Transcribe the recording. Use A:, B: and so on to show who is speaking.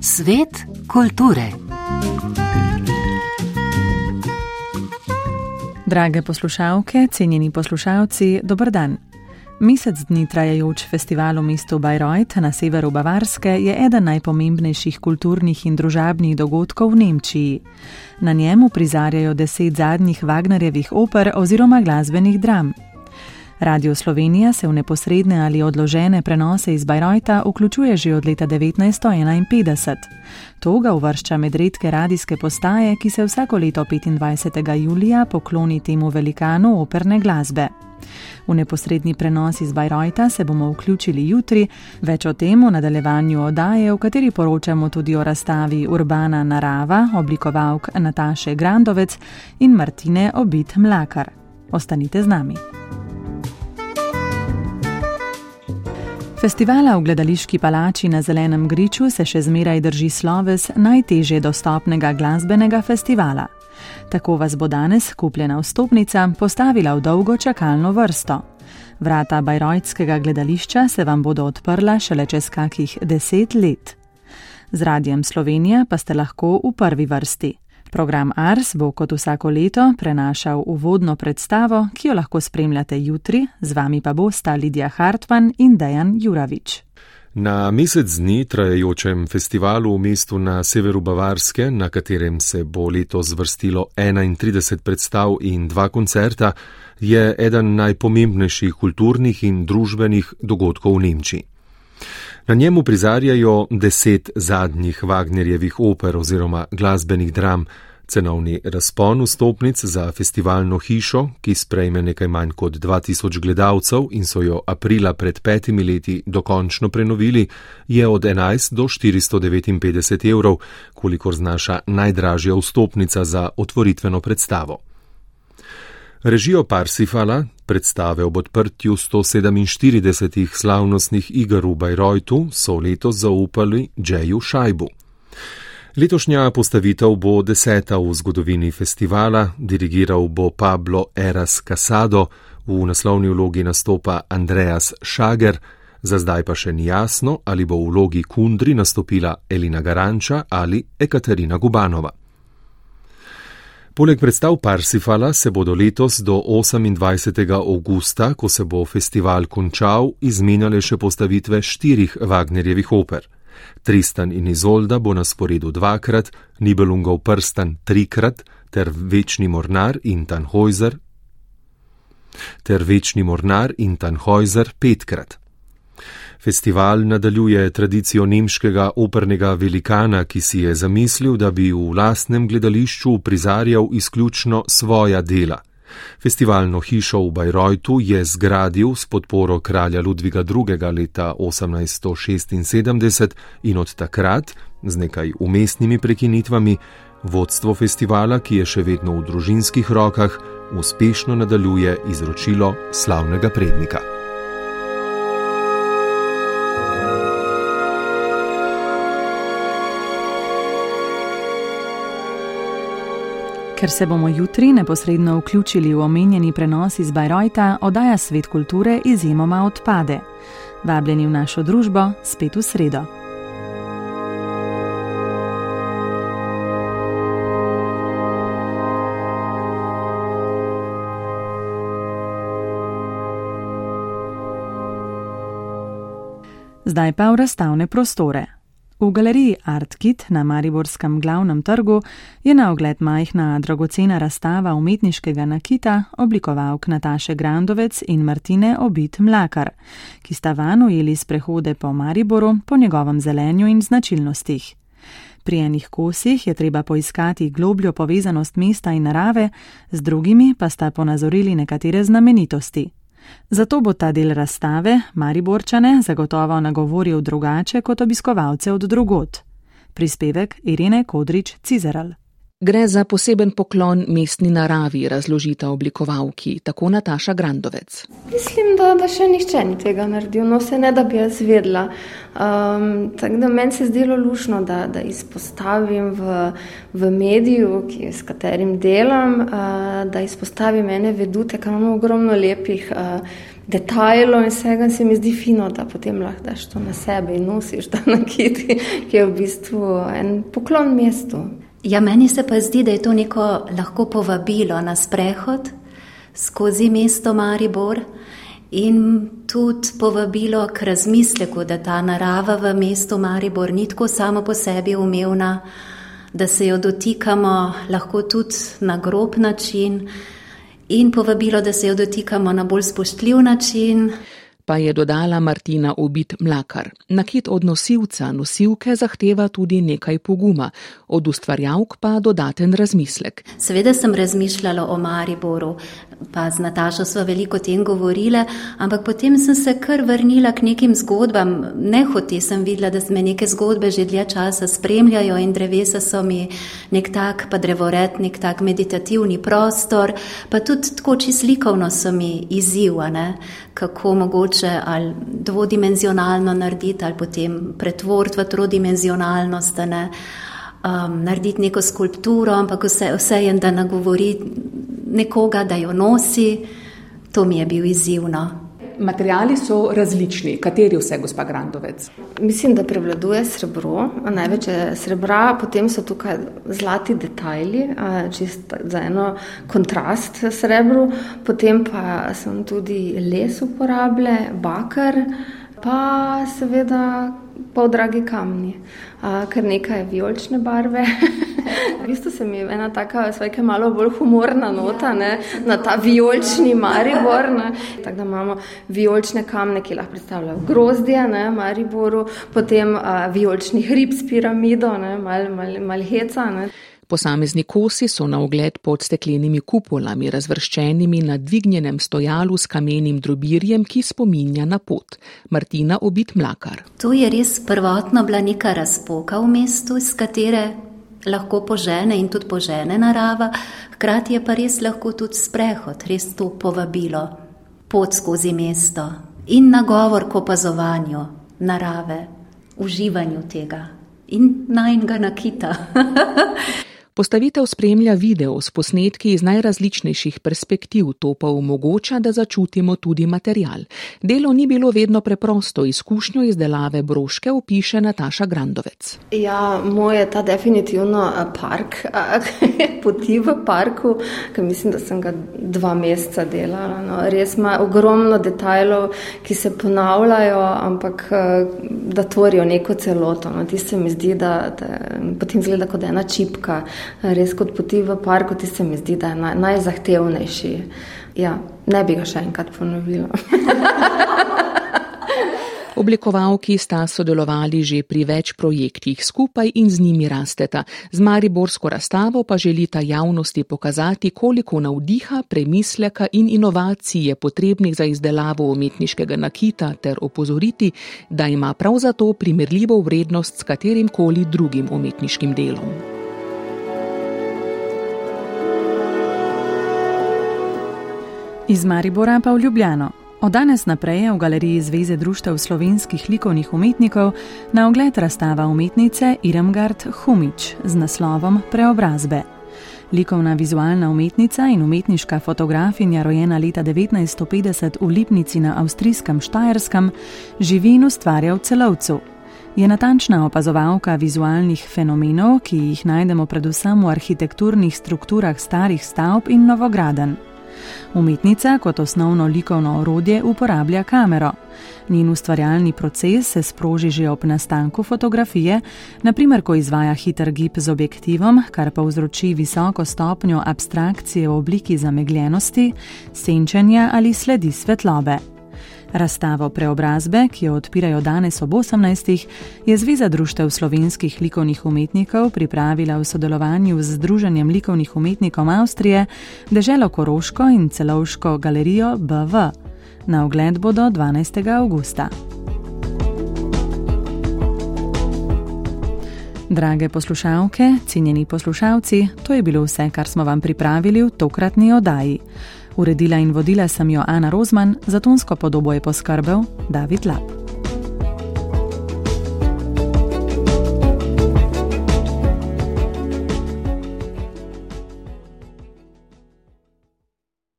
A: Svet kulture. Drage poslušalke, cenjeni poslušalci, dober dan. Mesec dni trajajoč festival v mestu Bayreuth na severu Bavarske je eden najpomembnejših kulturnih in družabnih dogodkov v Nemčiji. Na njemu prizarjajo deset zadnjih Wagnerjevih oper oziroma glasbenih dram. Radio Slovenija se v neposredne ali odložene prenose iz Bajrojta vključuje že od leta 1951. To ga uvršča med redke radijske postaje, ki se vsako leto 25. julija pokloni temu velikanu operne glasbe. V neposredni prenos iz Bajrojta se bomo vključili jutri, več o tem v nadaljevanju odaje, v kateri poročamo tudi o razstavi Urbana narava, oblikovalk Nataše Grandovec in Martine Obit Mlakar. Ostanite z nami. Festivala v gledališki palači na Zelenem griču se še zmeraj drži sloves najtežje dostopnega glasbenega festivala. Tako vas bo danes kupljena vstopnica postavila v dolgo čakalno vrsto. Vrata Bajrojtskega gledališča se vam bodo odprla šele čez kakih deset let. Z radijem Slovenija pa ste lahko v prvi vrsti. Program Ars bo kot vsako leto prenašal uvodno predstavo, ki jo lahko spremljate jutri, z vami pa bosta Lidija Hartman in Dejan Juravič.
B: Na mesec dni trajajočem festivalu v mestu na severu Bavarske, na katerem se bo letos zvrstilo 31 predstav in dva koncerta, je eden najpomembnejših kulturnih in družbenih dogodkov v Nemčiji. Na njemu prizarjajo deset zadnjih Wagnerjevih oper oziroma glasbenih dram, cenovni razpon vstopnic za festivalno hišo, ki sprejme nekaj manj kot 2000 gledalcev in so jo aprila pred petimi leti dokončno prenovili, je od 11 do 459 evrov, kolikor znaša najdražja vstopnica za otvoritveno predstavo. Režijo Parsifala, predstave ob odprtju 147 slavnostnih iger v Bajrojtu, so letos zaupali Džeju Šajbu. Letošnja postavitev bo deseta v zgodovini festivala, dirigiral bo Pablo Eras Casado, v naslovni vlogi nastopa Andreas Šager, za zdaj pa še ni jasno, ali bo v vlogi Kundri nastopila Elina Garanča ali Ekaterina Gubanova. Poleg predstav Parsifala se bodo letos do 28. augusta, ko se bo festival končal, izmenjale še postavitve štirih Wagnerjevih oper. Tristan in Izolda bo na sporedu dvakrat, Nibelungov prstan trikrat, ter Večni mornar in Tannhäuser, ter Večni mornar in Tannhäuser petkrat. Festival nadaljuje tradicijo nemškega opernega velikana, ki si je zamislil, da bi v lastnem gledališču prizarjal izključno svoja dela. Festivalno hišo v Bajrojtu je zgradil s podporo kralja Ludviga II. leta 1876 in od takrat, z nekaj umestnimi prekinitvami, vodstvo festivala, ki je še vedno v družinskih rokah, uspešno nadaljuje izročilo slavnega prednika.
A: Ker se bomo jutri neposredno vključili v omenjeni prenos iz Bajrojta, oddaja svet kulture izjemoma odpade. Vabljeni v našo družbo spet v sredo. Zdaj pa v razstavne prostore. V galeriji Artkit na Mariborskem glavnem trgu je na ogled majhna dragocena razstava umetniškega nakita oblikovalk Nataše Grandovec in Martine Obit Mlakar, ki sta van ujeli sprehode po Mariboru po njegovem zelenju in značilnostih. Pri enih kosih je treba poiskati globljo povezanost mesta in narave, z drugimi pa sta ponazorili nekatere znamenitosti. Zato bo ta del razstave Mariborčane zagotovo nagovoril drugače kot obiskovalce od drugot. Prispevek Irine Kodrič Cizeral. Gre za poseben poklon mestni naravi, razložita oblikovalki, tako Nataša Grandovec.
C: Mislim, da, da še nihče ni tega naredil, no se ne da bi jaz vedela. Um, tako da meni se je zdelo lušno, da, da izpostavim v, v mediju, ki, s katerim delam, uh, da izpostavim ene vedute, ker imamo ogromno lepih. Uh, detajlov in vsega, se mi zdi fino, da potem lahko daš to na sebe in nosiš ta nakit, ki je v bistvu en poklon mestu.
D: Ja, meni se pa zdi, da je to neko lahko povabilo na sprehod skozi mesto Maribor in tudi povabilo k razmisleku, da ta narava v mestu Maribor ni tako samo po sebi umevna, da se jo dotikamo lahko tudi na grob način in povabilo, da se jo dotikamo na bolj spoštljiv način.
A: Pa je dodala Martina Obit Mlakar. Nakit od nosilca nosilke zahteva tudi nekaj poguma, od ustvarjavk pa dodaten razmislek.
D: Seveda sem razmišljala o Mariboru, pa z Natašo smo veliko o tem govorile, ampak potem sem se kar vrnila k nekim zgodbam. Nehote sem videla, da me neke zgodbe že dlje časa spremljajo in drevesa so mi nek tak, pa drevored, nek tak meditativni prostor, pa tudi tako čislikovno so mi izzivane, kako mogoče ali dvodimenzionalno narediti ali potem pretvoriti v trodimenzionalnost. Ne? Um, narediti neko skulpturo, ampak vse, vse je, da nagovori nekoga, da jo nosi, to mi je bil izzivno.
A: Materiali so različni. Kateri vse, gospa Grandovec?
C: Mislim, da prevladuje srebro, največ je srebra, potem so tukaj zlati detajli, čist za eno kontrast srebru, potem pa sem tudi les uporabljal, bakar, pa seveda pol dragi kamni, kar nekaj vijolične barve. v bistvu se mi je ena taka, svojka malo bolj humorna nota ne, na ta vijolični Maribor. Ne. Tako da imamo vijolične kamne, ki lahko predstavljajo grozdje, ne, Mariboru, potem vijolični hrib s piramido, malo mal, mal heca. Ne.
A: Posamezni kosi so na ogled pod steklenimi kupolami, razvrščenimi na dvignjenem stojalu s kamenim drobirjem, ki spominja na pot. Martina Obit Mlakar.
D: To je res prvotno bila neka razpoka v mestu, iz katere lahko požene in tudi požene narava, hkrati je pa res lahko tudi sprehod, res to povabilo, pot skozi mesto in nagovor k opazovanju narave, uživanju tega in najnega nakita.
A: Postavitev spremlja video s posnetki iz najrazličnejših perspektiv, to pa omogoča, da začutimo tudi material. Delo ni bilo vedno preprosto, izkušnjo izdelave broške opiše Nataša Grandovec.
C: Ja, moj je ta definitivno eh, park, poti v parku, ker mislim, da sem ga dva meseca delala. No. Res ima ogromno detajlov, ki se ponavljajo, ampak eh, da tvorijo neko celoto. No. Ti se mi zdi, da, da potem zgleda kot ena čipka res kot poti v parku, ti se mi zdi, da je naj, najzahtevnejši. Ja, ne bi ga še enkrat ponovila.
A: Oblikovalki sta sodelovali že pri več projektih skupaj in z njimi rasteta. Z Mariborsko razstavo pa želita javnosti pokazati, koliko navdiha, premisleka in inovacij je potrebnih za izdelavo umetniškega nakita ter opozoriti, da ima prav zato primerljivo vrednost s katerim koli drugim umetniškim delom. Iz Maribora pa v Ljubljano. Od danes naprej je v galeriji Zveze društev slovenskih likovnih umetnikov na ogled razstava umetnice Iremgard Humič z naslovom Preobrazbe. Likovna vizualna umetnica in umetniška fotografinja, rojena leta 1950 v Lipnici na avstrijskem Štajerskem, živi in ustvarja v celovcu. Je natančna opazovalka vizualnih fenomenov, ki jih najdemo predvsem v arhitekturnih strukturah starih stavb in novograden. Umetnica kot osnovno likovno orodje uporablja kamero. Njen ustvarjalni proces se sproži že ob nastanku fotografije, naprimer, ko izvaja hiter gib z objektivom, kar povzroči visoko stopnjo abstrakcije v obliki zamegljenosti, senčenja ali sledi svetlobe. Razstavo preobrazbe, ki jo odpirajo danes ob 18. je Zveza društev slovenskih likovnih umetnikov pripravila v sodelovanju z Združenjem likovnih umetnikov Avstrije, Deželo Koroško in celovško galerijo BV. Na ogled bodo 12. augusta. Drage poslušalke, cenjeni poslušalci, to je bilo vse, kar smo vam pripravili v tokratni oddaji. Uredila in vodila sem jo Ana Rozman, za tonsko podobo je poskrbel David Lap.